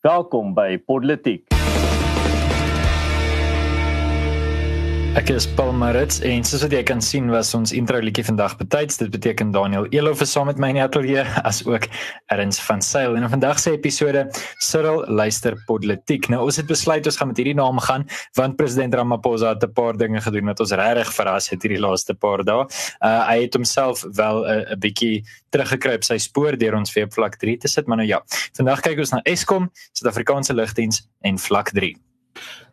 Welkom by Politiek. Ek is Paul Marits en soos wat jy kan sien was ons intro liedjie vandag betyds. Dit beteken Daniel Elof is saam met my in die ateljee as ook Erns van Sail. En in vandag se episode Cyril luister politiek. Nou ons het besluit ons gaan met hierdie naam gaan want president Ramaphosa het 'n paar dinge gedoen wat ons regtig verras het hierdie laaste paar dae. Uh hy het homself wel 'n uh, bietjie teruggekruip sy spoor deur ons weer op vlak 3 te sit, maar nou ja. Vandag kyk ons na Eskom, Suid-Afrikaanse Lugdiens en vlak 3.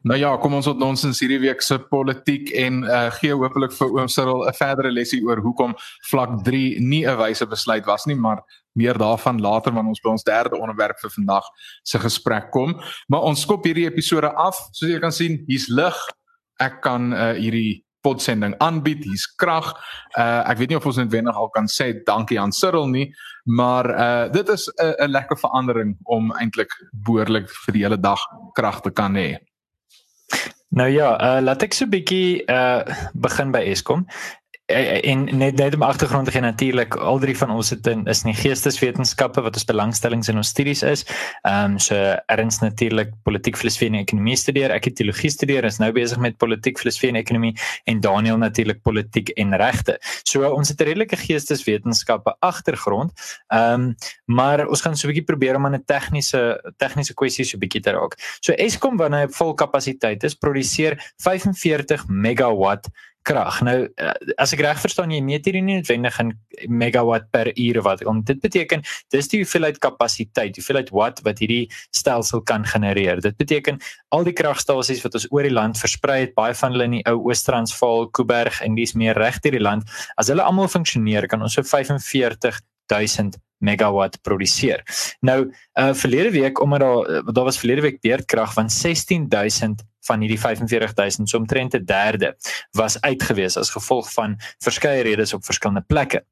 Nou ja, kom ons ontnoons in hierdie week se politiek en uh, gee hopelik vir oom Cyril 'n verdere lesie oor hoekom vlak 3 nie 'n wyse besluit was nie, maar meer daarvan later wanneer ons by ons derde onderwerp vir vandag se gesprek kom. Maar ons skop hierdie episode af. Soos jy kan sien, hier's lig. Ek kan uh, hierdie podsending aanbied. Hier's krag. Uh, ek weet nie of ons noodwendig al kan sê dankie aan Cyril nie, maar uh, dit is 'n lekker verandering om eintlik behoorlik vir die hele dag krag te kan hê. Nou ja, uh, laat ek so 'n bietjie uh begin by Eskom. Eh, en net net om agtergrond te gee natuurlik al drie van ons het in is nie geesteswetenskappe wat ons belangstellings in ons studies is. Ehm um, so erns natuurlik politiek filosofie en ekonomie studeer. Ek het teologie studeer, is nou besig met politiek filosofie en ekonomie en Daniel natuurlik politiek en regte. So ons het 'n redelike geesteswetenskappe agtergrond. Ehm um, maar ons gaan so 'n bietjie probeer om aan 'n tegniese tegniese kwessie so 'n bietjie te raak. So Eskom wanneer hy vol kapasiteit is, produseer 45 megawatt krag. Nou eh, as ek reg verstaan jy meet hier nie noodwendig in megawatt per uur wat om dit beteken dis die hoeveelheid kapasiteit, hoeveelheid watt wat hierdie stelsel kan genereer. Dit beteken al die kragstasies wat ons oor die land versprei het, baie van hulle in die ou Oos-Transvaal, Kuiberg en dis meer reg deur die land, as hulle almal funksioneer, kan ons so 45 1000 megawatt produseer. Nou, uh verlede week omdat daar daar was verlede week beerdkrag van 16000 van hierdie 45000 so omtrent 'n derde was uitgewees as gevolg van verskeie redes op verskillende plekke.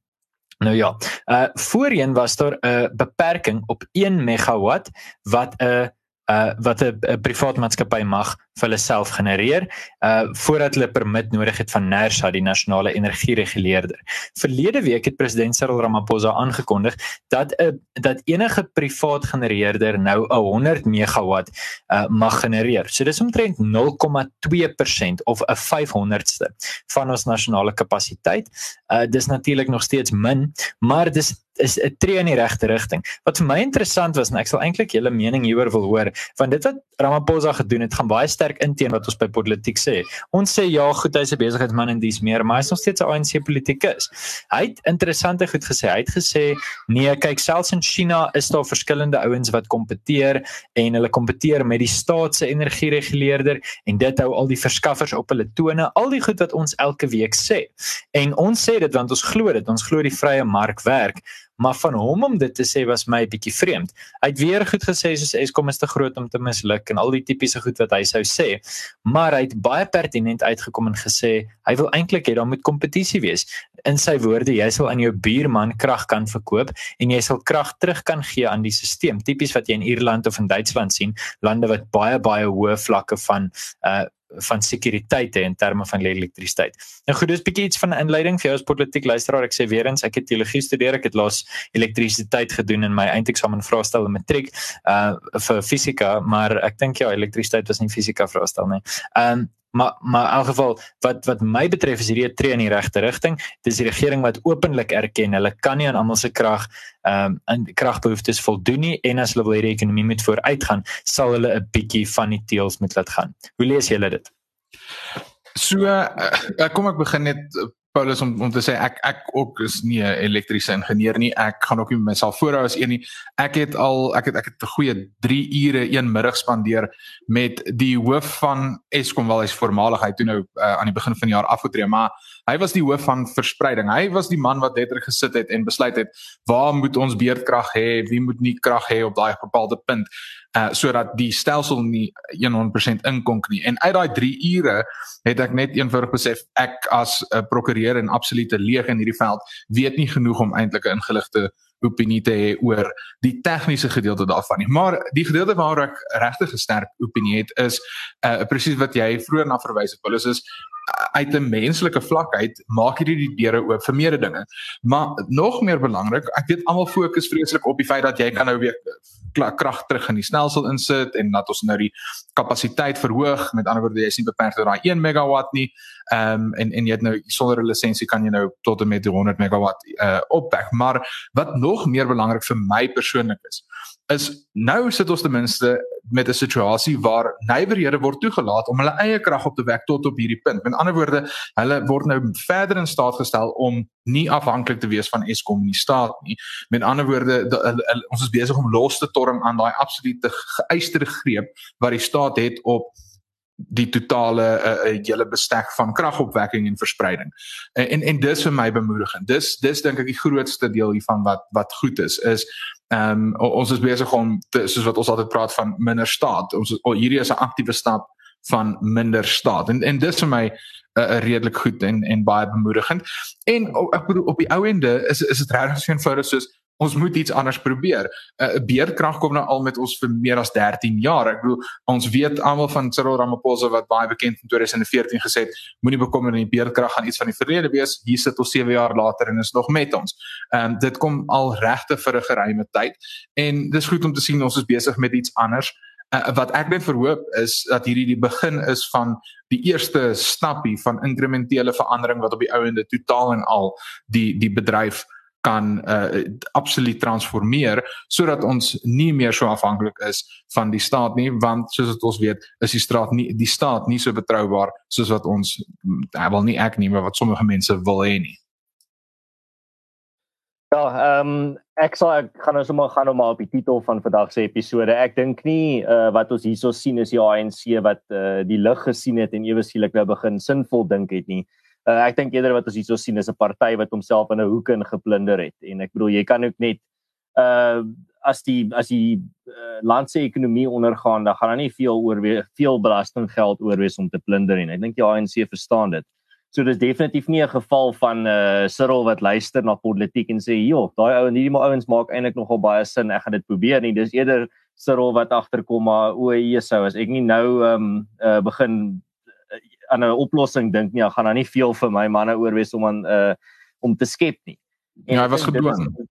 Nou ja, uh voorheen was daar 'n beperking op 1 megawatt wat 'n uh wat 'n privaat maatskappy mag vir hulle self genereer uh voordat hulle permit nodig het van NERSA die nasionale energiereguleerder. Verlede week het president Cyril Ramaphosa aangekondig dat 'n uh, dat enige privaat genereerder nou 'n 100 megawatt uh mag genereer. So dis omtrent 0,2% of 'n 500ste van ons nasionale kapasiteit. Uh dis natuurlik nog steeds min, maar dis is 'n tree in die regte rigting. Wat vir my interessant was en ek sal eintlik julle mening hieroor wil hoor, want dit wat Ramaphosa gedoen het, gaan baie sterk inteen wat ons by politiek sê. Ons sê ja, goed, hy's 'n besigheidsman en dis meer, maar hy's nog steeds 'n ANC politikus. Hy het interessante goed gesê. Hy het gesê, nee, kyk, selfs in China is daar verskillende ouens wat kompeteer en hulle kompeteer met die staat se energiereguleerder en dit hou al die verskaffers op hulle tone, al die goed wat ons elke week sê. En ons sê dit want ons glo dit, ons glo die vrye mark werk maar van hom om dit te sê was my 'n bietjie vreemd. Hy het weer goed gesê soos Eskom is te groot om te misluk en al die tipiese goed wat hy sou sê, maar hy het baie pertinent uitgekom en gesê hy wil eintlik hê daar moet kompetisie wees. In sy woorde, jy sal aan jou buurman krag kan verkoop en jy sal krag terug kan gee aan die stelsel. Tipies wat jy in Ierland of in Duitsland sien, lande wat baie baie hoë vlakke van uh van sekuriteit in terme van elektrisiteit. Nou goed, dis 'n bietjie iets van 'n inleiding vir jou as politiek luisteraar. Ek sê weer eens, ek het teologie gestudeer. Ek het laas elektrisiteit gedoen in my eindeksamen vraestel in matriek uh vir fisika, maar ek dink ja, elektrisiteit was nie fisika vraestel nie. Um maar maar in elk geval wat wat my betref is hierdie 'n tree in die regte rigting. Dis die regering wat openlik erken hulle kan nie aan almal se krag ehm um, aan kragbehoeftes voldoen nie en as hulle wil hierdie ekonomie moet vooruitgaan, sal hulle 'n bietjie van die teels moet laat gaan. Hoe lees julle dit? So uh, kom ek begin net Paulus om om te sê ek ek ook is nie 'n elektriese ingenieur nie. Ek gaan ook nie myself voorhou as een nie. Ek het al ek het ek het 'n goeie 3 ure een middag spandeer met die hoof van Eskom wel hy's voormaligheid toe nou uh, aan die begin van die jaar afgetree, maar hy was die hoof van verspreiding. Hy was die man wat letterlik gesit het en besluit het waar moet ons beerdkrag hê, wie moet nie krag hê op daai bepaalde punt uh sodat die stelsel nie 100% inkonk nie. En uit daai 3 ure het ek net eenvoudig besef ek as 'n prokureur en absolute leeg in hierdie veld weet nie genoeg om eintlik 'n ingeligte opinie te hê oor die tegniese gedeelte daarvan nie. Maar die gedeelte waar ek regtig 'n sterk opinie het is uh presies wat jy vroeër na verwys het. Paulus is uit 'n menslike vlak uit maak hierdie die deure oop vir meer dinge. Maar nog meer belangrik, ek weet almal fokus vreeslik op die feit dat jy kan nou weer krag terug in die stelsel insit en dat ons nou die kapasiteit verhoog. Met ander woorde, jy is nie beperk tot daai 1 megawatt nie. Ehm um, en en jy het nou sonder 'n lisensie kan jy nou tot en met 100 megawatt uh opwek. Maar wat nog meer belangrik vir my persoonlik is, is nou sit ons ten minste met 'n situasie waar nywerhede word toegelaat om hulle eie krag op te wek tot op hierdie punt. Met ander woorde, hulle word nou verder in staat gestel om nie afhanklik te wees van Eskom in die staat nie. Met ander woorde, de, de, de, ons is besig om los te torm aan daai absolute geëiste greep wat die staat het op die totale uh, hele bestek van kragopwekking en verspreiding. En en, en dis vir my bemoedigend. Dis dis dink ek die grootste deel hiervan wat wat goed is is ehm um, ons is besig om te, soos wat ons altyd praat van minder staat. Ons oh, hierdie is 'n aktiewe stap van minder staat. En en dis vir my 'n uh, redelik goed en en baie bemoedigend. En oh, ek bedoel op die ou ende is is dit regtig so foto soos ons moet iets anders probeer. 'n uh, Beerdkrag kom nou al met ons vir meer as 13 jaar. Ek bedoel ons weet almal van Cyril Ramaphosa wat baie bekend in 2014 gesê het, moenie bekommer nie, beerdkrag gaan iets van die verlede wees. Hier sit ons 7 jaar later en is nog met ons. Ehm um, dit kom al regte vir 'n geruime tyd en dis goed om te sien ons is besig met iets anders. Uh, wat ek net verhoop is dat hierdie die begin is van die eerste stappie van inkrementele verandering wat op die ou ende totaal en al die die bedryf kan uh, absoluut transformeer sodat ons nie meer so afhanklik is van die staat nie want soos wat ons weet is die staat nie die staat nie so betroubaar soos wat ons uh, wel nie ek nie maar wat sommige mense wil hê nie. Ja, ehm um, ek sal ek gaan nou sommer gaan nou maar op die titel van vandag se episode. Ek dink nie uh, wat ons hierso sien is die ANC wat uh, die lig gesien het en ewe skielik nou begin sinvol dink het nie. Uh, ek dink eerder wat ons hierso sien is 'n party wat homself in 'n hoek ingeplunder het en ek bedoel jy kan ook net uh as die as die uh, land se ekonomie ondergaan dan gaan daar nie veel oor veel belastinggeld oor wees om te plunder nie. Ek dink die ANC verstaan dit. So dis definitief nie 'n geval van uh Cyril wat luister na politiek en sê, "Jo, daai ou en hierdie ouens maak eintlik nogal baie sin. Ek gaan dit probeer nie." Dis eerder Cyril wat agterkom maar o, Jesou, as ek nie nou um uh begin aan 'n oplossing dink nie, gaan daar nie veel vir my manne oorwees om aan uh om te skep nie. En ja, hy was gedwing.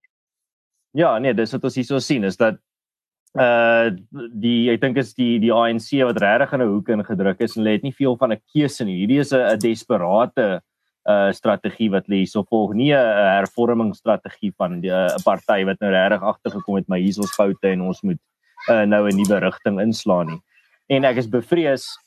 Ja, nee, dis wat ons hierso sien is dat uh die ek dink is die die ANC wat regtig in 'n hoek ingedruk is en hulle het nie veel van 'n keuse nie. Hierdie is 'n desperate uh strategie wat lê hierso volg nie 'n hervormingsstrategie van 'n uh, party wat nou regtig agtergekom het maar hier is ons foute en ons moet uh nou 'n nuwe rigting inslaan nie. En ek is bevrees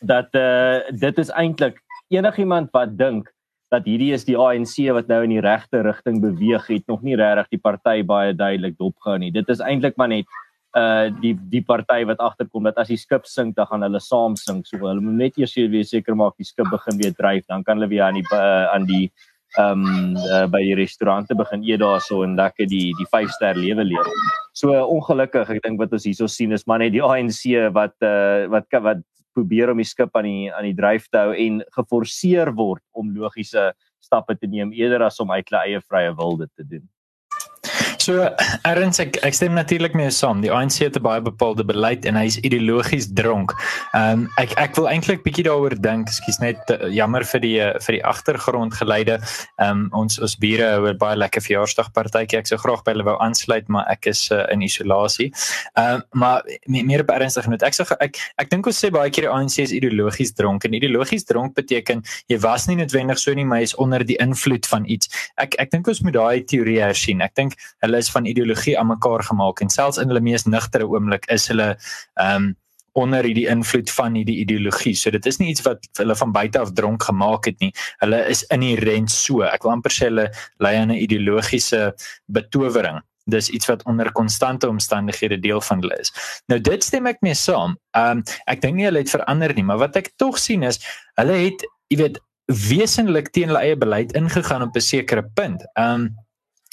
dat uh dit is eintlik enigiemand wat dink dat hierdie is die ANC wat nou in die regte rigting beweeg het nog nie regtig die party baie duidelik dopgehou nie. Dit is eintlik maar net uh die die party wat agterkom dat as die skip sink dan gaan hulle saam sink. So hulle moet net eers weer seker maak die skip begin weer dryf, dan kan hulle weer aan die uh, aan die ehm um, uh, by die restaurante begin eet daarso en lekker die die 5 ster lewe leef. So uh, ongelukkig, ek dink wat ons hierso sien is maar net die ANC wat uh, wat wat probeer om die skip aan die aan die dryf te hou en geforseer word om logiese stappe te neem eerder as om uit hulle eie vrye wil dit te doen. So erns ek ek stem natuurlik mee saam. Die ANC het 'n baie bepaalde beleid en hy's ideologies dronk. Ehm um, ek ek wil eintlik bietjie daaroor dink. Ekskuus net uh, jammer vir die vir die agtergrond geleide. Ehm um, ons ons bure hou 'n baie lekker verjaarsdagpartytjie. Ek sou graag by hulle wou aansluit, maar ek is uh, in isolasie. Ehm um, maar meer op ernstig genoeg. Ek sê ek ek dink ons sê baie keer die ANC is ideologies dronk en ideologies dronk beteken jy was nie noodwendig so nie, maar jy is onder die invloed van iets. Ek ek dink ons moet daai teorie hersien. Ek dink hulle hulle is van ideologie aan mekaar gemaak en selfs in hulle mees nugtere oomblik is hulle ehm um, onder hierdie invloed van hierdie ideologie. So dit is nie iets wat hulle van buite af dronk gemaak het nie. Hulle is inherënt so. Ek wil amper sê hulle lei aan 'n ideologiese betowering. Dis iets wat onder konstante omstandighede deel van hulle is. Nou dit stem ek mee saam. Ehm um, ek dink nie hulle het verander nie, maar wat ek tog sien is hulle het, jy weet, wesenlik teen hulle eie beleid ingegaan op 'n sekere punt. Ehm um,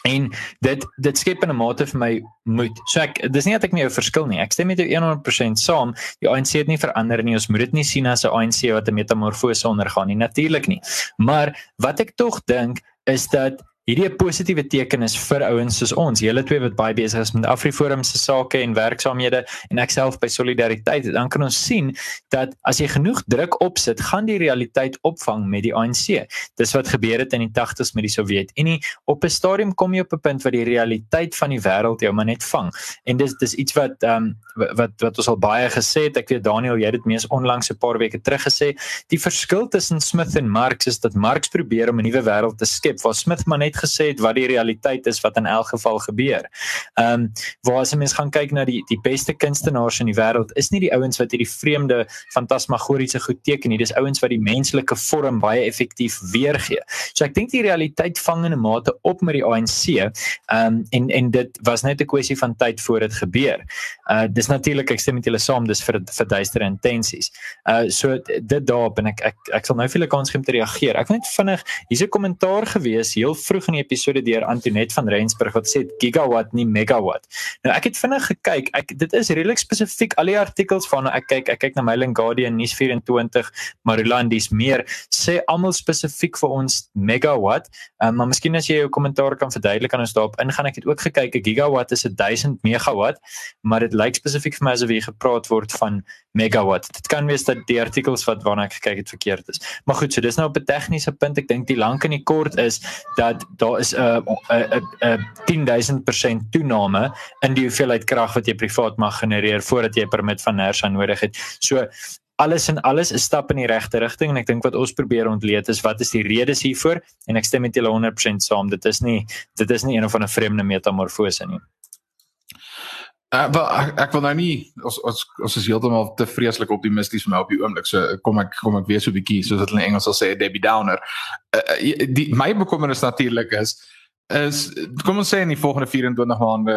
En dit dit skep in 'n mate vir my moed. So ek dis nie dat ek nie jou verskil nie. Ek stem met jou 100% saam. Die ANC het nie verander nie. Ons moet dit nie sien as 'n ANC wat 'n metamorfose ondergaan nie. Natuurlik nie. Maar wat ek tog dink is dat hierdie 'n positiewe teken is vir ouens soos ons. Julle twee wat baie besig is met Afriforum se sake en werksaamhede en ek self by Solidariteit, dan kan ons sien dat as jy genoeg druk opsit, gaan die realiteit opvang met die ANC. Dis wat gebeur het in die 80s met die Sowjetunie. Op 'n stadium kom jy op 'n punt waar die realiteit van die wêreld jou maar net vang. En dis dis iets wat ehm um, wat wat ons al baie gesê het. Ek weet Daniel, jy het dit mees onlangs 'n paar weke terug gesê. Die verskil tussen Smith en Marx is dat Marx probeer om 'n nuwe wêreld te skep waar Smith maar net gesê het wat die realiteit is wat in elk geval gebeur. Ehm um, waar as 'n mens gaan kyk na die die beste kunstenaars in die wêreld, is nie die ouens wat hierdie vreemde fantasmagoriese goed teken nie. Dis ouens wat die menslike vorm baie effektief weergee. So ek dink die realiteit vang in 'n mate op met die ANC. Ehm um, en en dit was net 'n kwessie van tyd voor dit gebeur. Uh dis natuurlik ek stem met julle saam dis vir vir duistere intensies. Uh so dit daarop en ek ek ek sal nou vir julle kans gee om te reageer. Ek wil net vinnig hier's 'n kommentaar gewees heel vroeg in die episode deur Antoinette van Rensburg wat sê gigawatt nie megawatt. Nou ek het vinnig gekyk. Ek dit is redelik spesifiek al die artikels van ek kyk ek kyk na Mailing Guardian Nuus 24 Marilandis meer sê almal spesifiek vir ons megawatt. Um, maar miskien as jy jou kommentaar kan verduidelik kan ons daarop ingaan. Ek het ook gekyk 'n gigawatt is 'n 1000 megawatt, maar dit lyk spesifiek vir my asof hier gepraat word van megawatt. Dit kan wees dat die artikels wat waarna ek gekyk het verkeerd is. Maar goed, so dis nou op 'n tegniese punt. Ek dink die lank en die kort is dat daar is 'n 'n 'n 10000% toename in die hoeveelheid krag wat jy privaat mag genereer voordat jy 'n permit van NERSA nodig het. So alles en alles is stap in die regte rigting en ek dink wat ons probeer ontleed is wat is die redes hiervoor en ek stem met julle 100% saam. Dit is nie dit is nie een of ander vreemde metamorfose nie. Uh, wel ek, ek wil nou nie ons ons ons is heeltemal te vreeslik optimisties vir my op die oomblik. So kom ek kom ek weer so 'n bietjie soos wat hulle in Engels sal sê Debbie Downer. Uh, die my bekommernis natuurlik is is kom ons sê in die volgende 24 maande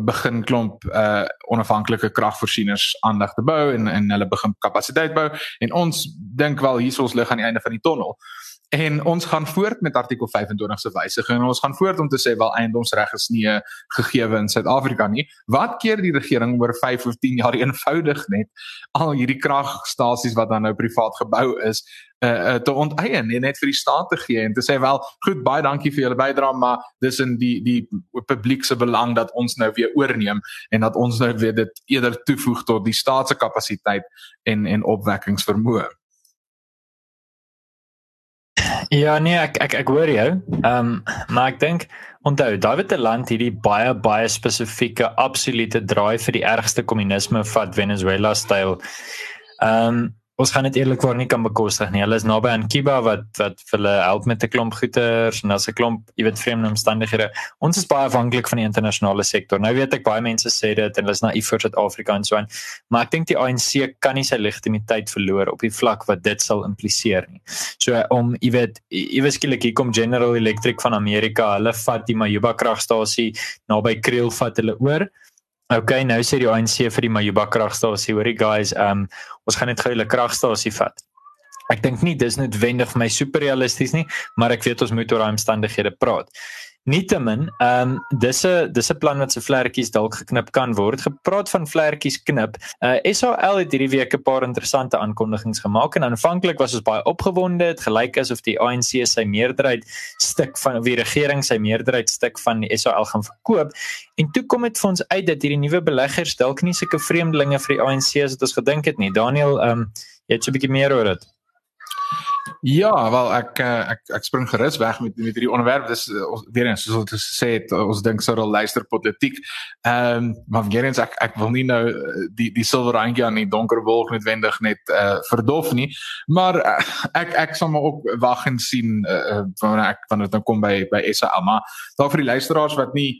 begin klomp uh onafhanklike kragvoorsieners aandag te bou en en hulle begin kapasiteit bou en ons dink wel hier is ons lig aan die einde van die tonnel. En ons gaan voort met artikel 25 se wysiging en ons gaan voort om te sê wel eiendomsreg is nie gegeewe in Suid-Afrika nie. Wat keer die regering oor 5 of 10 jaar eenvoudig net al hierdie kragstasies wat dan nou privaat gebou is uh, uh te onteien en net vir die staat te gee en te sê wel goed baie dankie vir julle bydrae maar dis in die die publiek se belang dat ons nou weer oorneem en dat ons nou weer dit eerder toevoeg tot die staat se kapasiteit en en opwekkingsvermoë. Ja nee, ek ek ek hoor jou. Ehm um, maar ek dink onthou, David te land hierdie baie baie spesifieke absolute draai vir die ergste kommunisme vat Venezuela styl. Ehm um, ons gaan dit eerlikwaar nie kan bekostig nie. Hulle is naby aan Kiba wat wat vir hulle help met 'n klomp goederes en daar's 'n klomp, jy weet, vreemde omstandighede. Ons is baie afhanklik van die internasionale sektor. Nou weet ek baie mense sê dit en hulle is naïef vir Suid-Afrika en so aan. Maar ek dink die ANC kan nie sy legitimiteit verloor op die vlak wat dit sal impliseer nie. So om jy weet, iewes skielik hier kom General Electric van Amerika, hulle vat die Majuba kragstasie naby Kriel vat hulle oor. Okay, nou sê die ANC vir die Majuba kragstasie, hoorie guys, um ons gaan net gou hulle kragstasie vat. Ek dink nie dis noodwendig vir my super realisties nie, maar ek weet ons moet oor daai omstandighede praat. Nietemin, ehm um, dis 'n dis 'n plan wat se vlekkies dalk geknip kan word. Gepraat van vlekkies knip. Uh SAL het hierdie week 'n paar interessante aankondigings gemaak en aanvanklik was ons baie opgewonde. Dit gelyk asof die ANC sy meerderheid stuk van die regering sy meerderheid stuk van die SAL gaan verkoop. En toe kom dit vir ons uit dat hierdie nuwe beleggers dalk nie sulke vreemdelinge vir die ANC as wat ons gedink het nie. Daniel, ehm um, jy het so 'n bietjie meer oor dit. Ja, wel ek eh, ek ek spring gerus weg met met hierdie onderwerp. Dis eh, ons weer eens soos ons gesê het, ons dink sou hulle luister politiek. Ehm um, maar weer eens ek ek wil nie nou eh, die die silwer randjie aan die donker wolk noodwendig net uh verdof nie, maar ek ek sal maar ook wag en sien uh wanneer ek wanneer dit nou kom by by SA maar daar vir die luisteraars wat nie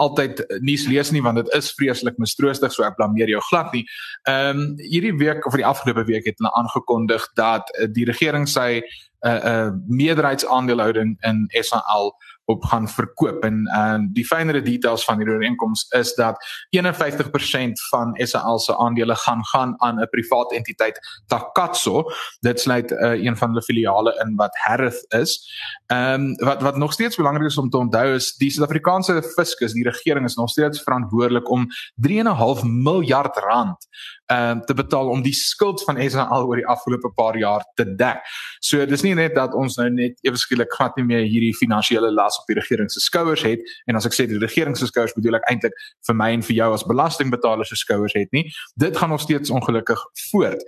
altyd nuus lees nie want dit is vreeslik mistroostig so ek blameer jou glad nie. Ehm um, hierdie week of die afgelope week het hulle aangekondig dat uh, die regering sy 'n uh, uh, meerderheidsaandelehouding in SAL op gaan verkoop en uh die fynere details van hierdie ooreenkoms is dat 51% van SAL se aandele gaan gaan aan 'n privaat entiteit Takatso dit sluit uh, een van hulle filiale in wat Harith is. Ehm um, wat wat nog steeds belangrik is om te onthou is die Suid-Afrikaanse fiskus, die regering is nog steeds verantwoordelik om 3.5 miljard rand ehm uh, te betaal om die skuld van SAL oor die afgelope paar jaar te dek. So dis nie net dat ons nou net ewe skielik glad nie meer hierdie finansiële las op die regering se skouers het en as ek sê die regering se skouers bedoel ek eintlik vir my en vir jou as belastingbetalers se skouers het nie. Dit gaan nog steeds ongelukkig voort.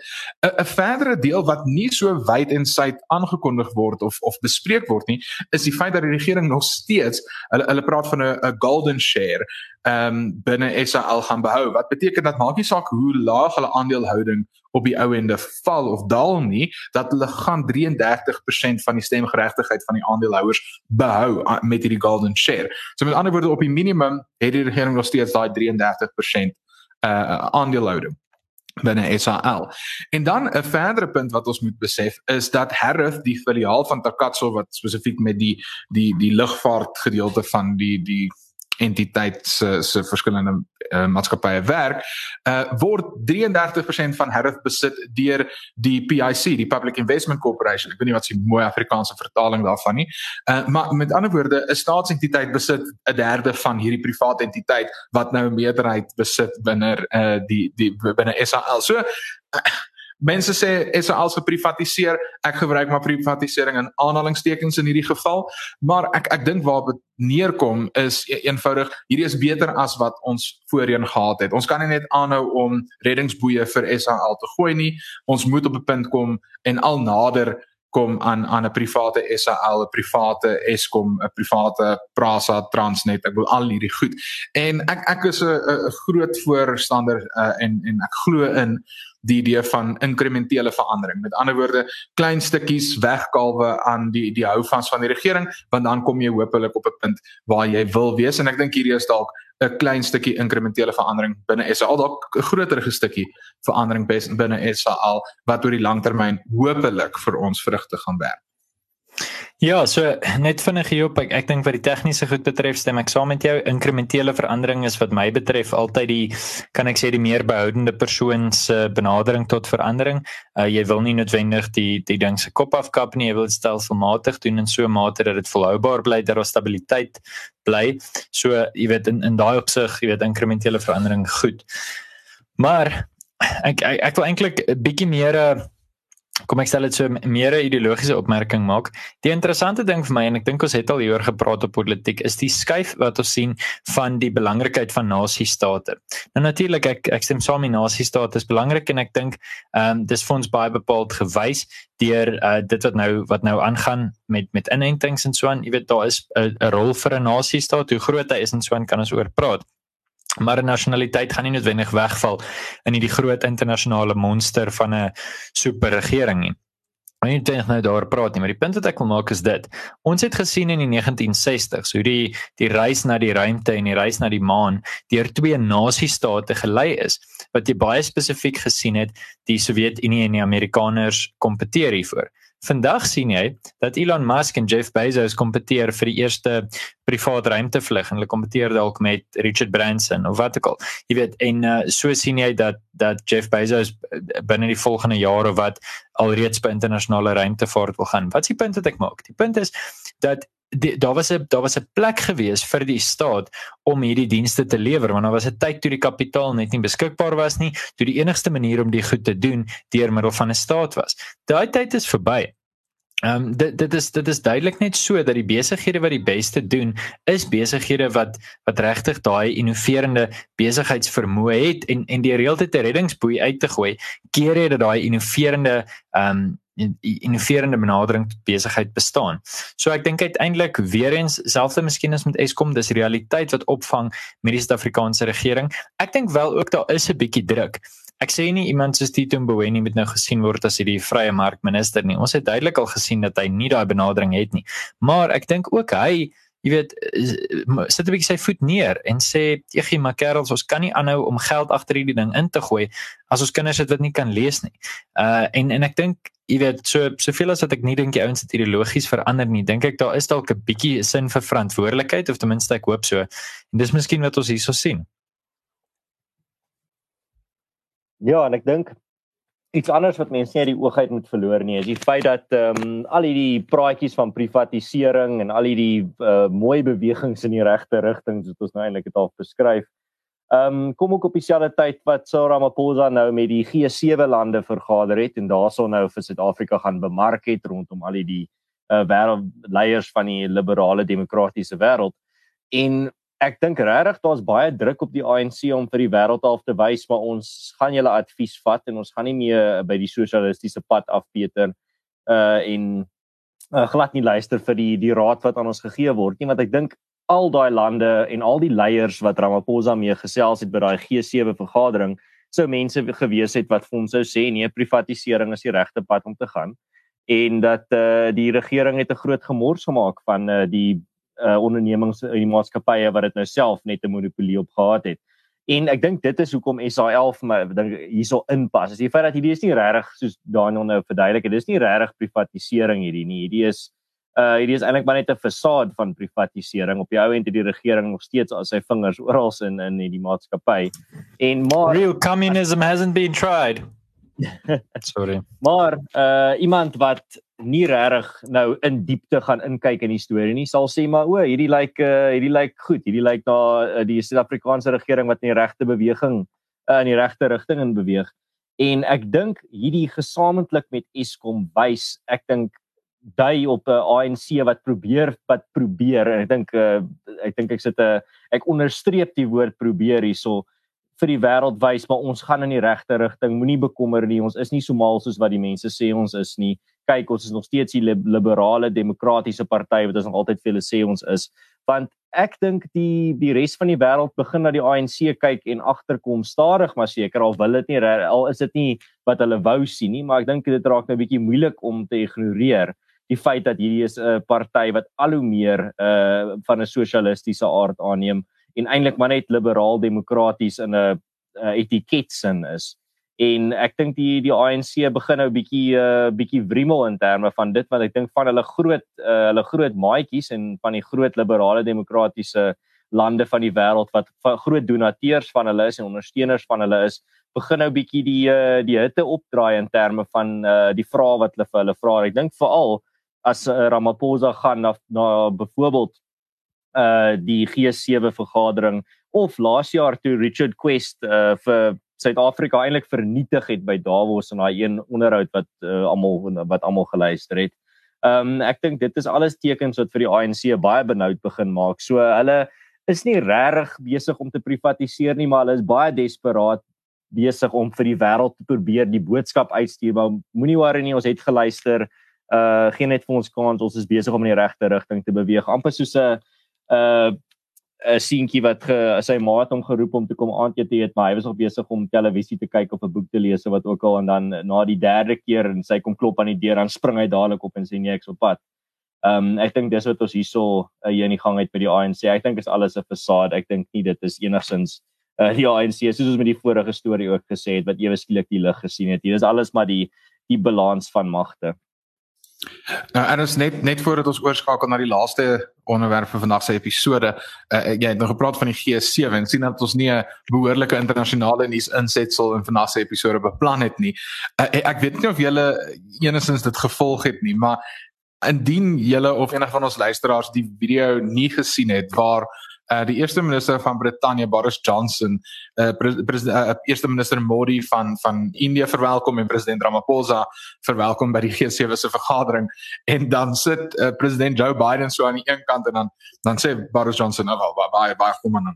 'n verdere deel wat nie so wyd en suid aangekondig word of of bespreek word nie, is die feit dat die regering nog steeds hulle hulle praat van 'n golden share ehm um, binne SAL gaan behou. Wat beteken dat maak nie saak hoe laag hulle aandelehouding op die ou ende val of daal nie, dat hulle gaan 33% van die stemgeregtigheid van die aandeelhouers behou met hierdie golden share. So met ander woorde op die minimum het die regering nog steeds daai 33% uh aandelehouding binne SAL. En dan 'n verdere punt wat ons moet besef is dat Harith die filiaal van Takatso wat spesifiek met die die die lugvaart gedeelte van die die entiteit se se verskillende uh, maatskappye werk, uh word 33% van Harith besit deur die PIC, die Public Investment Corporation. Ek weet nie wat se mooi Afrikaanse vertaling daarvan nie. Uh maar met ander woorde, 'n staatsentiteit besit 'n derde van hierdie private entiteit wat nou 'n meerderheid besit binne uh die die binne SAL. So uh, Mense sê is als geprivatiseer. Ek gebruik maar privatisering in aanhalingstekens in hierdie geval, maar ek ek dink waar dit neerkom is e eenvoudig hierdie is beter as wat ons voorheen gehad het. Ons kan nie net aanhou om reddingsboeie vir SAL te gooi nie. Ons moet op 'n punt kom en al nader kom aan aan 'n private SAL, 'n private Eskom, 'n private Prasa, Transnet. Ek wil al hierdie goed. En ek ek is 'n groot voorstander uh, en en ek glo in die idee van inkrementele verandering. Met ander woorde, klein stukkies wegkalwe aan die die houvas van die regering, want dan kom jy hopelik op 'n punt waar jy wil wees en ek dink hierdie is dalk 'n klein stukkie inkrementele verandering binne SAL dalk 'n groter stukkie verandering binne SAL wat oor die langtermyn hopelik vir ons vrugte gaan werk. Ja, so net vinnig hierop, ek, ek dink wat die tegniese goed betref, stem ek saam met jou. Inkrementele verandering is wat my betref altyd die kan ek sê die meer behoudende persoon se benadering tot verandering. Uh, jy wil nie noodwendig die die ding se kop afkap nie, jy wil stelselmatig doen in so mate dat dit volhoubaar bly, dat daar stabiliteit bly. So jy weet in in daai opsig, jy weet inkrementele verandering goed. Maar ek ek, ek wil eintlik 'n bietjie meer 'n uh, kom ek stel dit so meer 'n ideologiese opmerking maak. Die interessante ding vir my en ek dink ons het al hieroor gepraat op politiek is die skuif wat ons sien van die belangrikheid van nasiestate. Nou natuurlik ek ek stem saam met nasiestate is belangrik en ek dink ehm um, dis vir ons baie bepaald gewys deur uh, dit wat nou wat nou aangaan met met inentings en so aan. Jy weet daar is 'n rol vir 'n nasiestaat. Hoe groot hy is en so aan kan ons oor praat maar nasionaliteit gaan nie noodwendig wegval in hierdie groot internasionale monster van 'n superregering nie. Maar nie dink nou daar praat nie, maar die punt wat ek wil maak is dit. Ons het gesien in die 1960s hoe die die reis na die ruimte en die reis na die maan deur twee nasiestate gelei is wat jy baie spesifiek gesien het die Sowjetunie en die Amerikaners kompeteer hiervoor. Vandag sien jy dat Elon Musk en Jeff Bezos kompeteer vir die eerste privaat ruimtevlug en hulle kompeteer dalk met Richard Branson of wat ook al. Jy weet en uh, so sien jy dat dat Jeff Bezos uh, binne die volgende jare wat alreeds by internasionale ruimtevaart wil gaan. Wat is die punt wat ek maak? Die punt is dat Die, daar was 'n daar was 'n plek gewees vir die staat om hierdie dienste te lewer want daar was 'n tyd toe die kapitaal net nie beskikbaar was nie toe die enigste manier om die goed te doen deur middel van 'n staat was. Daai tyd is verby. Ehm um, dit dit is dit is duidelik net so dat die besighede wat die beste doen is besighede wat wat regtig daai innoverende besigheidsvermoë het en en die reëlte reddingsboei uit te gooi keer jy dat daai innoverende ehm um, innoverende benadering tot besigheid bestaan. So ek dink uiteindelik weer eens selfs miskien as met Eskom dis realiteit wat opvang met die Suid-Afrikaanse regering. Ek dink wel ook daar is 'n bietjie druk. Ek sê nie iemand soos Tito Mboweni moet nou gesien word as hierdie vrye markminister nie. Ons het duidelik al gesien dat hy nie daai benadering het nie. Maar ek dink ook hy Jy weet sit 'n bietjie sy voet neer en sê egie maar kerels ons kan nie aanhou om geld agter hierdie ding in te gooi as ons kinders dit wat nie kan lees nie. Uh en en ek dink jy weet so soveel as wat ek nie dink die ouens het ideologies verander nie, dink ek daar is dalk 'n bietjie sin vir verantwoordelikheid of ten minste ek hoop so. En dis miskien wat ons hierso sien. Ja, en ek dink iets anders wat mense nie uit die oog uit moet verloor nie, is die feit dat ehm um, al hierdie praatjies van privatisering en al hierdie uh, mooi bewegings in die regte rigting wat ons nou eintlik het al beskryf, Ehm um, kom ook op dieselfde tyd wat Cyril Ramaphosa nou met die G7 lande vergader het en daarso nou vir Suid-Afrika gaan bemark het rondom al die uh, wêreldleiers van die liberale demokratiese wêreld. En ek dink regtig daar's baie druk op die ANC om vir die wêreld half te wys maar ons gaan julle advies vat en ons gaan nie meer by die sosialistiese pad afpeter uh en uh, glad nie luister vir die die raad wat aan ons gegee word nie want ek dink al daai lande en al die leiers wat Ramaphosa mee gesels het by daai G7 vergadering sou mense gewees het wat vir hom sou sê nee privatisering is die regte pad om te gaan en dat uh die regering het 'n groot gemors gemaak van uh die uh ondernemings in die maatskappye wat dit nou self net 'n monopolie op gehad het. En ek dink dit is hoekom SAL vir my dink hierso inpas. Is die feit dat hierdie is nie regtig soos Daniel nou verduidelik het, dis nie regtig privatisering hierdie nie. Hierdie is uh hierdie is eintlik maar net 'n fasade van privatisering. Op die ou end het die regering nog steeds al sy vingers oral in in die maatskappy. En maar real communism hasn't been tried. Sorry. Maar uh iemand wat nie regtig nou in diepte gaan inkyk in die storie nie, sal sê maar o, hierdie lyk like, uh hierdie lyk like goed. Hierdie lyk like na uh, die Suid-Afrikaanse regering wat in die regte beweging uh, in die regte rigting in beweeg. En ek dink hierdie gesamentlik met Eskom wys, ek dink dui op 'n uh, ANC wat probeer wat probeer en ek dink uh, ek dink ek sit 'n ek onderstreep die woord probeer hierso vir die wêreld wys maar ons gaan in die regte rigting. Moenie bekommer nie. Ons is nie so mal soos wat die mense sê ons is nie. Kyk, ons is nog steeds die liberale demokratiese party wat ons nog altyd vir hulle sê ons is. Want ek dink die die res van die wêreld begin na die ANC kyk en agterkom stadig maar seker al wil dit nie al is dit nie wat hulle wou sien nie, maar ek dink dit raak nou 'n bietjie moeilik om te ignoreer die feit dat hierdie is 'n party wat al hoe meer uh van 'n sosialistiese aard aanneem en eintlik maar net liberaal demokraties in 'n etiket sin is. En ek dink die die ANC begin nou bietjie uh bietjie wrimmel in terme van dit wat ek dink van hulle groot uh hulle groot maatjies en van die groot liberale demokratiese lande van die wêreld wat groot donateurs van hulle is en ondersteuners van hulle is begin nou bietjie die uh die hitte opdraai in terme van uh die vrae wat hulle vir hulle vra. Ek dink veral as uh, Ramaphosa gaan na, na byvoorbeeld uh die G7 vergadering of laas jaar toe Richard Quest uh vir Suid-Afrika eintlik vernietig het by Davos in daai een onderhoud wat uh, almal wat almal geluister het. Um ek dink dit is alles tekens wat vir die ANC baie benoud begin maak. So hulle is nie regtig besig om te privatiseer nie, maar hulle is baie desperaat besig om vir die wêreld te probeer die boodskap uitstuur. Moenie worry nie, ons het geluister. Uh geen net vir ons kans, ons is besig om in die regte rigting te beweeg. amper soos 'n uh 'n seentjie wat ge, sy ma het hom geroep om te kom aandete eet, maar hy was nog besig om televisie te kyk of 'n boek te lees of wat ook al en dan na die derde keer en sy kom klop aan die deur dan spring hy dadelik op en sê nee ek's op pad. Ehm um, ek dink dis wat ons hierso uh, hier in die gang het met die ANC. Ek dink is alles 'n fasade. Ek dink nie dit is enigsins uh, die ANC soos ons met die vorige storie ook gesê het wat ewe skielik die lig gesien het. Hier is alles maar die die balans van magte. Nou en ons net net voordat ons oorskakel na die laaste onderwerp vir vandag se episode, uh, jy het nog gepraat van die G7 en sien dat ons nie 'n behoorlike internasionale nuus insetsel in vandag se episode beplan het nie. Uh, ek weet nie of julle enigstens dit gevolg het nie, maar indien julle of enige van ons luisteraars die video nie gesien het waar uh die eerste minister van Brittanje Boris Johnson uh president uh, eerste minister Modi van van India verwelkom en president Ramaphosa verwelkom by die G7 se vergadering. En dan sit uh, president Joe Biden so aan die een kant en dan dan sê Boris Johnson nou baie baie baie kom aan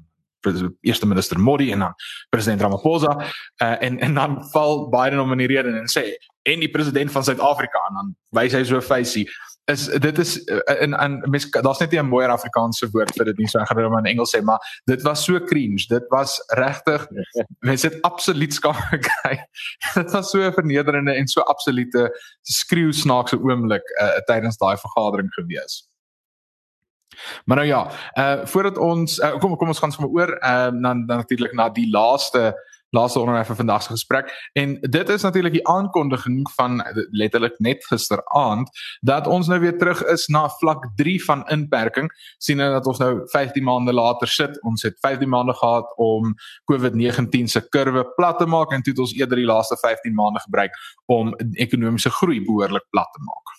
eerste minister Modi en dan president Ramaphosa. Uh, en en dan val Biden om in die rede en sê en die president van Suid-Afrika en dan wys hy so 'n facie is dit is eh, in in mens daar's net nie 'n mooier Afrikaanse woord vir dit nie so ek gaan dit maar in Engels sê maar dit was so cringe. Dit was regtig mense het absoluut skaam gekry. Dit was so 'n vernederende en so absolute skreeu snaakse oomblik uh, tydens daai vergadering gewees. Maar nou ja, uh voordat ons uh, kom kom ons gaan sommer oor uh dan natuurlik na die laaste laaste onderwerp vir vandag se gesprek. En dit is natuurlik die aankondiging van letterlik net gisteraand dat ons nou weer terug is na vlak 3 van inperking sien dat ons nou 15 maande later sit. Ons het 15 maande gehad om COVID-19 se kurwe plat te maak en toe het ons eerder die laaste 15 maande gebruik om ekonomiese groei behoorlik plat te maak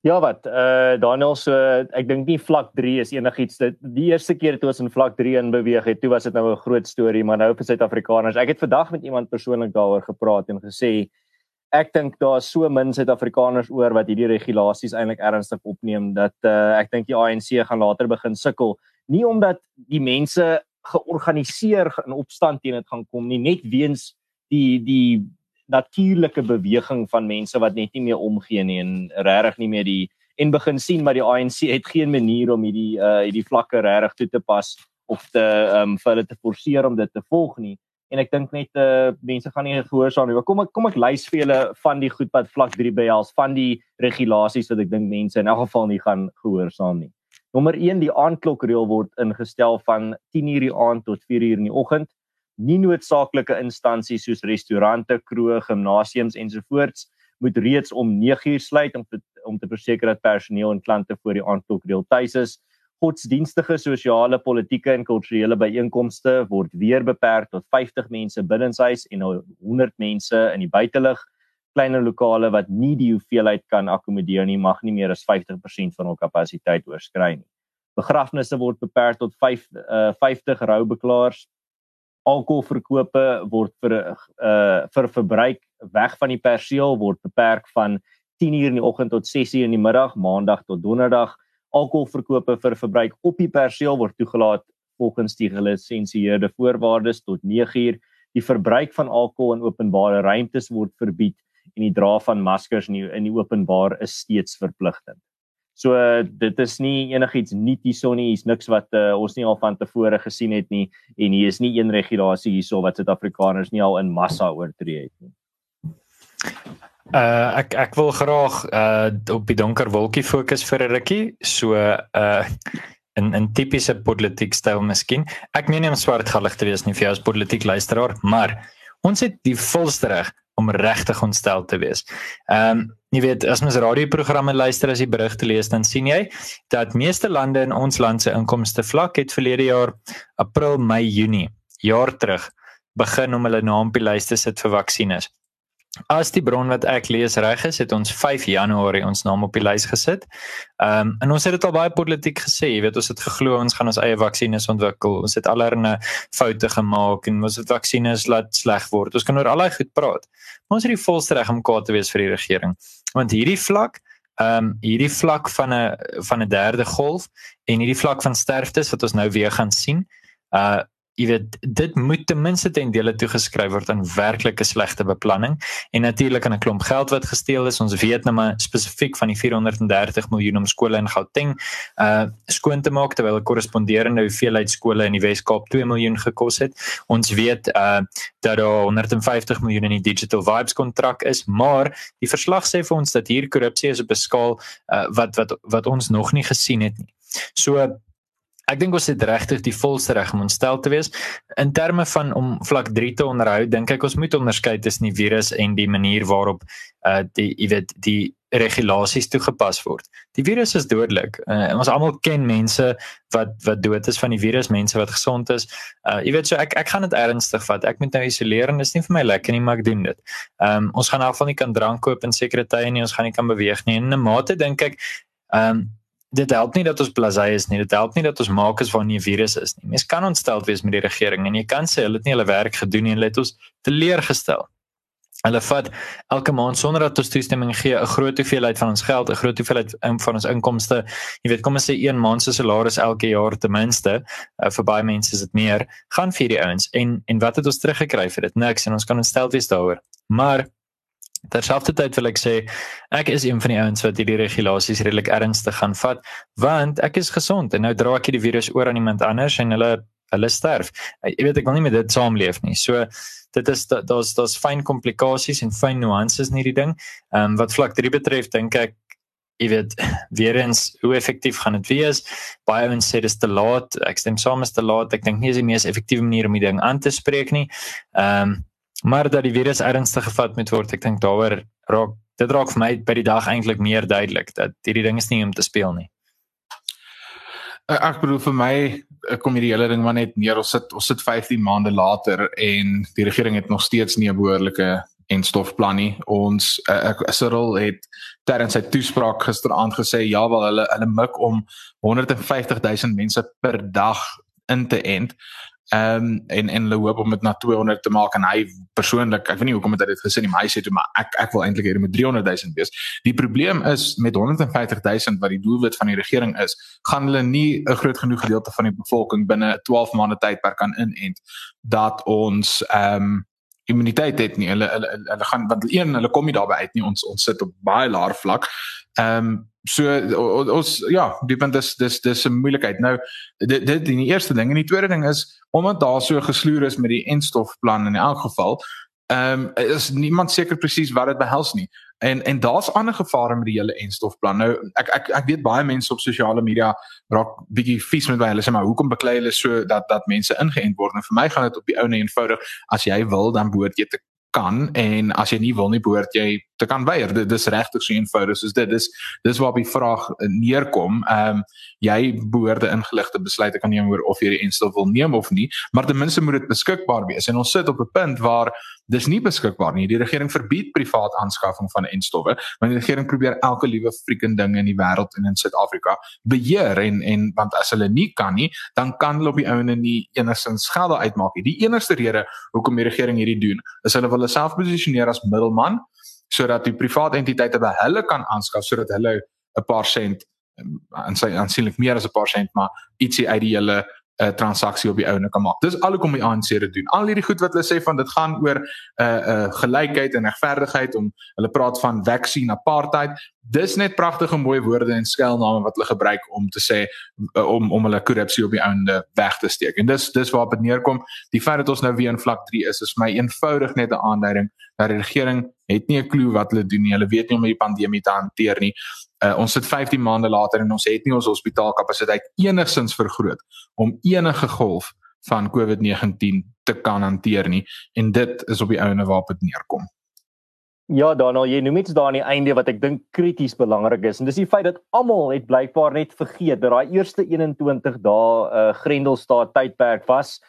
Ja wat, eh uh, Daniel so ek dink nie vlak 3 is enigiets dit die eerste keer toe ons in vlak 3 in beweeg het, toe was dit nou 'n groot storie, maar nou vir Suid-Afrikaners. Ek het vandag met iemand persoonlik daaroor gepraat en gesê ek dink daar is so min Suid-Afrikaners oor wat hierdie regulasies eintlik ernstig opneem dat uh, ek dink die ANC gaan later begin sukkel, nie omdat die mense georganiseer in opstand teen dit gaan kom nie, net weens die die natuurlike beweging van mense wat net nie meer omgee nie en regtig nie meer die en begin sien maar die ANC het geen manier om hierdie uh hierdie vlakke regtig toe te pas of te um vir hulle te forceer om dit te volg nie. En ek dink net uh mense gaan nie gehoorsaam nie. Kom ek kom ek lys vir julle van die goed wat vlak 3 behels van die regulasies wat ek dink mense in elk geval nie gaan gehoorsaam nie. Nommer 1 die aandklokreël word ingestel van 10:00 die aand tot 4:00 in die oggend nie noodsaaklike instansies soos restaurante, kroë, gimnasiums ensovoorts moet reeds om 9uur sluit om te, om te verseker dat personeel en klante voor die aandklok reël tuis is. Godsdienstige, sosiale, politieke en kulturele byeenkomste word weer beperk tot 50 mense binnenshuis en 100 mense in die buitelug. Kleiner lokale wat nie die hoeveelheid kan akkommodeer nie, mag nie meer as 50% van hul kapasiteit oorskry nie. Begrafnisse word beperk tot 5 uh, 50 roubeklaars alkoholverkope word vir uh vir verbruik weg van die perseel word beperk van 10:00 in die oggend tot 6:00 in die middag, maandag tot donderdag. Alkoholverkope vir verbruik op die perseel word toegelaat volgens die gelisensieerde voorwaardes tot 9:00. Die verbruik van alkohol in openbare ruimtes word verbied en die dra van maskers in die, in die openbaar is steeds verpligtend. So dit is nie enigiets nuut hierso nie, hier's niks wat uh, ons nie al van tevore gesien het nie en hier is nie een regulasie hierso wat Suid-Afrikaners nie al in massa oortree het nie. Uh ek ek wil graag uh op die donker wolkie fokus vir 'n rukkie. So uh in 'n tipiese politiek styl miskien. Ek meen nie om swartgallig te wees nie vir jou as politiek luisteraar, maar ons het die volste reg om regtig ontstel te wees. Ehm um, jy weet as mens radioprogramme luister as jy berigte lees dan sien jy dat meeste lande in ons land se inkomste vlak het verlede jaar April, Mei, Junie jaar terug begin om hulle naam op die lys te sit vir vaksines. As die bron wat ek lees reg is, het ons 5 Januarie ons naam op die lys gesit. Ehm um, en ons het dit al baie politiek gesê, jy weet ons het geglo ons gaan ons eie vaksines ontwikkel. Ons het allerlei foute gemaak en ons het vaksines laat sleg word. Ons kan oor al daai goed praat. Maar ons het die volste reg om kwaad te wees vir die regering. Want hierdie vlak ehm um, hierdie vlak van 'n van 'n derde golf en hierdie vlak van sterftes wat ons nou weer gaan sien, uh jy weet dit moet ten minste ten dele toegeskryf word aan werklike slegte beplanning en natuurlik aan 'n klomp geld wat gesteel is. Ons weet nou maar spesifiek van die 430 miljoen om skole in Gauteng uh skoon te maak terwyl 'n korresponderende hoeveelheid skole in die Wes-Kaap 2 miljoen gekos het. Ons weet uh dat daar 150 miljoen in die Digital Vibes kontrak is, maar die verslag sê vir ons dat hier korrupsie is op 'n skaal uh wat wat wat ons nog nie gesien het nie. So ek dink ons het regtig die volste reg om ontstel te wees in terme van om vlak 3 te onderhou dink ek ons moet onderskei tussen die virus en die manier waarop uh die jy weet die regulasies toegepas word. Die virus is dodelik. Uh, ons almal ken mense wat wat dood is van die virus, mense wat gesond is. Uh jy weet so ek ek gaan dit ernstig vat. Ek moet nou isoleer en dit is nie vir my lekker nie, maar ek doen dit. Ehm um, ons gaan in elk geval nie kan drank koop in sekere tye nie, ons gaan nie kan beweeg nie. En in 'n mate dink ek ehm um, dit help nie dat ons blasé is nie. Dit help nie dat ons maak as nie 'n virus is nie. Mens kan ontstel wees met die regering en jy kan sê hulle het nie hulle werk gedoen nie en hulle het ons teleurgestel. Hulle vat elke maand sonder dat ons toestemming gee 'n groot hoeveelheid van ons geld, 'n groot hoeveelheid van ons inkomste. Jy weet, kom ons sê een maand se salaris elke jaar ten minste, uh, vir baie mense is dit meer, gaan vir die ouens. En en wat het ons teruggekry vir dit? Niks en ons kan ontstel wees daaroor. Maar Terselfdertyd wil ek sê ek is een van die ouens wat hierdie regulasies redelik ernstig gaan vat want ek is gesond en nou dra ek die virus oor aan iemand anders en hulle hulle sterf. Jy weet ek wil nie met dit saamleef nie. So dit is daar's daar's fyn komplikasies en fyn nuances in hierdie ding. Ehm um, wat vlak 3 betref dink ek jy weet weer eens hoe effektief gaan dit wees? Baie ouens sê dis te laat. Ek stem saam is te laat. Ek dink nie is die mees effektiewe manier om die ding aan te spreek nie. Ehm um, maar dat die virus ernstig gevat moet word, ek dink daaroor raak dit raak vir my by die dag eintlik meer duidelik dat hierdie ding is nie om te speel nie. Ek bedoel vir my kom hierdie hele ding maar net neer ons sit ons sit 15 maande later en die regering het nog steeds nie 'n behoorlike en stofplan nie. Ons uh, Cyril het terwyl sy toespraak gisteraand gesê ja wel hulle hulle mik om 150 000 mense per dag in te end. Ehm um, en en hulle hoop om dit na 200 te maak en hy persoonlik, ek weet nie hoekom het hy dit gesê nie, maar hy sê toe maar ek ek wil eintlik hê dit moet 300 000 wees. Die probleem is met 150 000 wat die doelwit van die regering is, gaan hulle nie 'n groot genoeg gedeelte van die bevolking binne 12 maande tydperk kan inent dat ons ehm um, immuniteit het nie. Hulle hulle hulle gaan want een hulle kom nie daarby uit nie. Ons ons sit op baie laer vlak. Ehm um, so ons ja, die punt is dis dis 'n moeilikheid. Nou dit dit die eerste ding en die tweede ding is omdat daar so gesloer is met die enstofplan in elk geval, ehm um, is niemand seker presies wat dit behels nie. En en daar's ander gevare met die hele enstofplan. Nou ek ek ek weet baie mense op sosiale media raak bietjie vies met my. Hulle sê maar hoekom beklei hulle so dat dat mense ingeënt word? En vir my gaan dit op die ou en eenvoudig as jy wil dan behoort jy te kan en as jy nie wil nie behoort jy te kan weier. Dit is regtig so eenvoudig soos dit. Dis dis waar die vraag neerkom. Ehm um, jy behoort 'n ingeligte besluit te kan neem oor of jy die enstof wil neem of nie, maar ten minste moet dit beskikbaar wees. En ons sit op 'n punt waar dis nie beskikbaar nie. Die regering verbied privaat aanskaffing van enstowwe, want die regering probeer elke liewe freaking ding in die wêreld en in Suid-Afrika beheer en en want as hulle nie kan nie, dan kan hulle op die ouene nie enigsins geld uitmaak nie. Die enigste rede hoekom die regering hierdie doen, is hulle wil hulle self posisioneer as middelman sodat die private entiteite by hulle kan aanskaf sodat hulle 'n paar sent en sy aansienlik meer as 'n paar sent maar ietsie uit die hele 'n uh, transaksie op die ouene kan maak. Dis alhoekom die ANC dit doen. Al hierdie goed wat hulle sê van dit gaan oor 'n uh, uh, gelykheid en regverdigheid om hulle praat van vaccine apartheid. Dis net pragtige mooi woorde en skuilname wat hulle gebruik om te sê uh, om om hulle korrupsie op die ouende weg te steek. En dis dis waar dit neerkom. Die feit dat ons nou weer in vlak 3 is, is my eenvoudig net 'n aanduiding dat die regering het nie 'n klou wat hulle doen nie. Hulle weet nie hoe om die pandemie te hanteer nie. Uh, ons sit 15 maande later en ons het nie ons hospitaalkapasiteit enigsins vergroot om enige golf van COVID-19 te kan hanteer nie en dit is op die ouene waarop dit neerkom. Ja, Daniel, jy noem iets daar aan die einde wat ek dink krities belangrik is en dis die feit dat almal het blykbaar net vergeet dat daai eerste 21 dae uh, Grendelstaat tydperk was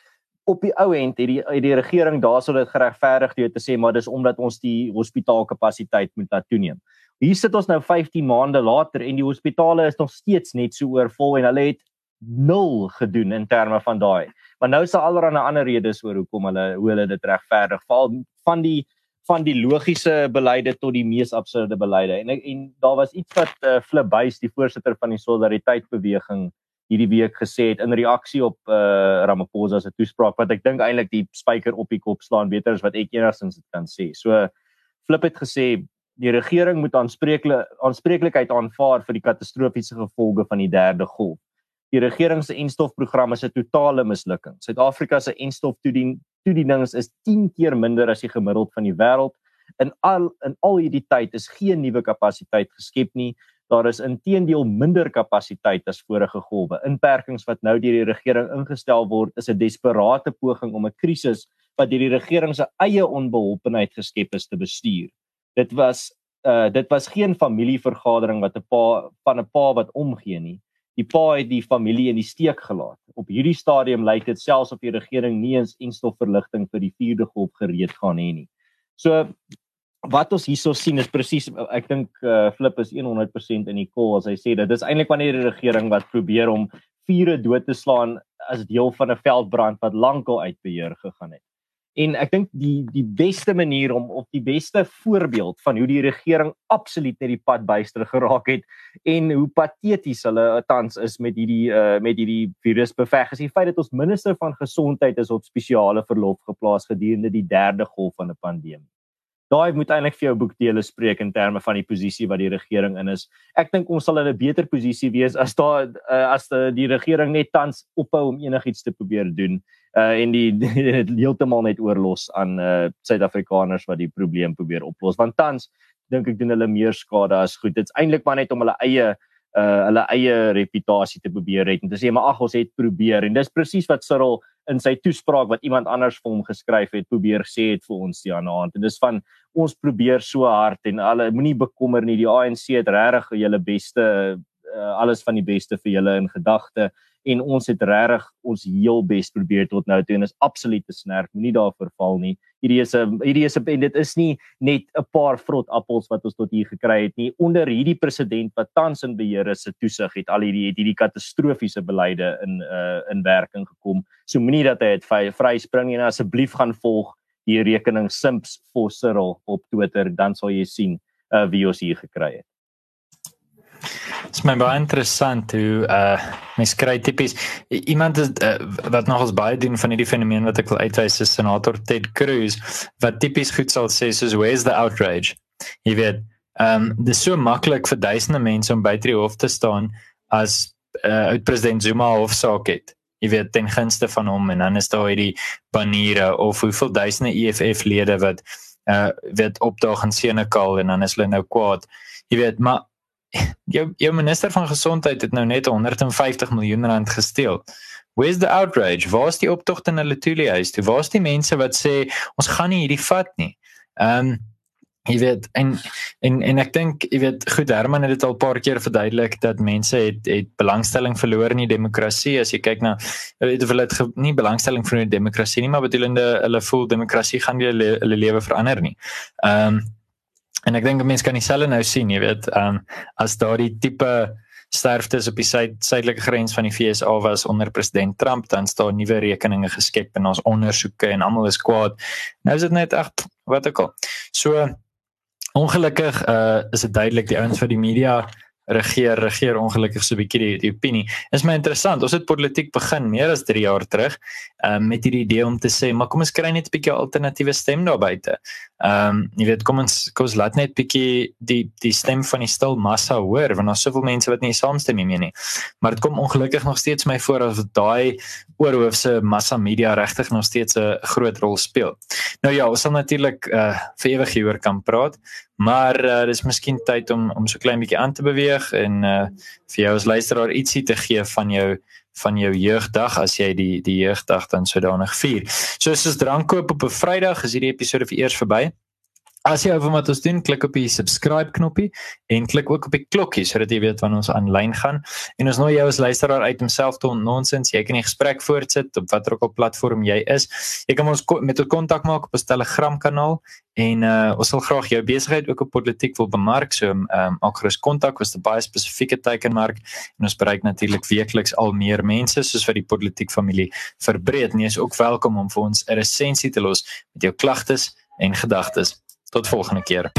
op die ou end het die het die regering daarsou dit geregverdig deur te sê maar dis omdat ons die hospitaalkapasiteit moet laat toeneem. Hier sit ons nou 15 maande later en die hospitale is nog steeds net so oorvol en hulle het nul gedoen in terme van daai. Maar nou is daar allerlei ander redes oor hoekom hulle hoe hulle dit regverdig val van die van die logiese beleide tot die mees absurde beleide. En en daar was iets wat uh, Flip Buys die voorsitter van die solidariteit beweging hierdie week gesê het in reaksie op uh Ramaphosa se toespraak wat ek dink eintlik die spyker op die kop slaan beter as wat ek enigstens dit kan sê. So Flip het gesê die regering moet aanspreeklik aanspreeklikheid aanvaar vir die katastrofiese gevolge van die derde golf. Die regering se enstofprogram is 'n totale mislukking. Suid-Afrika se enstoftoedien toedienings is 10 keer minder as die gemiddeld van die wêreld. In al in al hierdie tyd is geen nuwe kapasiteit geskep nie. Daar is intedeel minder kapasiteit as vorige golwe. Inperkings wat nou deur die regering ingestel word, is 'n desperate poging om 'n krisis wat deur die regering se eie onbeholpenheid geskep is te bestuur. Dit was uh dit was geen familievergadering wat 'n pa van 'n pa wat omgee nie. Die pa het die familie in die steek gelaat. Op hierdie stadium lyk dit selfs of die regering nie eens enstofverligting vir die vierde golf gereed gaan hê nie. So wat ons hierso sien is presies ek dink uh, Flip is 100% in die kol as hy sê dit is eintlik wanneer die regering wat probeer om vure dood te slaan as deel van 'n veldbrand wat lankal uit beheer gegaan het. En ek dink die die beste manier om of die beste voorbeeld van hoe die regering absoluut net die pad byster geraak het en hoe pateties hulle tans is met hierdie uh, met hierdie virus beveg is die feit dat ons minister van gesondheid is op spesiale verlof geplaas gedurende die derde golf van 'n pandemie daai moet eintlik vir jou boekdele spreek in terme van die posisie wat die regering in is. Ek dink ons sal in 'n beter posisie wees as daar uh, as die, die regering net tans ophou om enigiets te probeer doen uh, en die dit heeltemal net oorlos aan uh, Suid-Afrikaners wat die probleem probeer oplos. Want tans dink ek doen hulle meer skade as goed. Dit's eintlik maar net om hulle eie uh hulle eie reputasie te probeer red en te sê maar ag ons het probeer. En dis presies wat Cyril in sy toespraak wat iemand anders vir hom geskryf het probeer sê het vir ons die ander hand en dis van ons probeer so hard en alle moenie bekommer nie die ANC het regtig julle beste uh, alles van die beste vir julle in gedagte en ons het regtig ons heel bes probeer tot nou toe en is absoluut te snerp moenie daarvoor val nie. Hierdie is 'n hierdie is 'n en dit is nie net 'n paar vrot appels wat ons tot hier gekry het nie. Onder hierdie president wat tans in beheer is se toesig het al hierdie het hierdie katastrofiese beleide in uh, in werking gekom. So moenie dat hy dit vryspring nie en asseblief gaan volg die rekening Simps for Cyril op Twitter dan sal jy sien uh, wie ons hier gekry het Dit is my baie interessant hoe uh mens kry tipies iemand is, uh, wat nogals baie doen van hierdie fenomeen wat ek wil uitwys is senator Ted Cruz wat tipies goed sal sê soos where's the outrage. Jy weet, um dis so maklik vir duisende mense om by die hof te staan as uh president Zuma hofsaak het. Jy weet ten gunste van hom en dan is daar hierdie baniere of hoeveel duisende EFF lede wat uh weet opdaag in Senekal en dan is hulle nou kwaad. Jy weet, maar jou jou minister van gesondheid het nou net 150 miljoen rand gesteel. Where's the outrage? Waar is die optog in hulle toeliehuis? Waar is die mense wat sê ons gaan nie hierdie vat nie? Ehm um, jy weet en en en ek dink jy weet goed Herman het dit al 'n paar keer verduidelik dat mense het het belangstelling verloor in die demokrasie as jy kyk na weet hulle het nie belangstelling vir die demokrasie nie maar bedoelende hulle voel demokrasie gaan hulle hulle lewe verander nie. Ehm um, En ek dink mense kan dieselfde nou sien, jy weet, ehm um, as daardie tipe sterftes op die suid suidelike grens van die FSA was onder president Trump, dan staan nuwe rekeninge geskep en ons ondersoeke en almal is kwaad. Nou is dit net ag, wat ek al. So ongelukkig uh is dit duidelik die ouens van die media regeer regeer ongelukkig so 'n bietjie die, die opinie. Is my interessant. Ons het politiek begin meer as 3 jaar terug um, met hierdie idee om te sê, maar kom ons kry net 'n bietjie alternatiewe stem daar buite. Ehm um, jy weet kom ons kom ons laat net bietjie die die stem van die stil massa hoor want daar's soveel mense wat nie saamstem nie meer nie. Maar dit kom ongelukkig nog steeds my voor as daai oorhoofse massa media regtig nog steeds 'n groot rol speel. Nou ja, ons sal natuurlik uh vir ewig hieroor kan praat, maar uh, dis miskien tyd om om so klein bietjie aan te beweeg en uh vir jou as luisteraar ietsie te gee van jou van jou jeugdag as jy die die jeugdag dan sodanig vier. So as jy drank koop op 'n Vrydag, is hierdie episode vir eers verby. As jy oor wat ons doen, klik op die subscribe knoppie en klik ook op die klokkie sodat jy weet wanneer ons aanlyn gaan. En ons nooi jou as luisteraar uit homself te nonsens. Jy kan die gesprek voortsit op watter ook al platform jy is. Jy kan ons met ons kontak maak op ons Telegram kanaal en uh, ons sal graag jou besigheid ook op politiek wil bemark. So ehm um, maak gerus kontak met 'n baie spesifieke teikenmark en ons bereik natuurlik weekliks al meer mense soos wat die politiek familie verbreed. Nie is ook welkom om vir ons 'n resensie te los met jou klagtes en gedagtes. Tot volgende keer.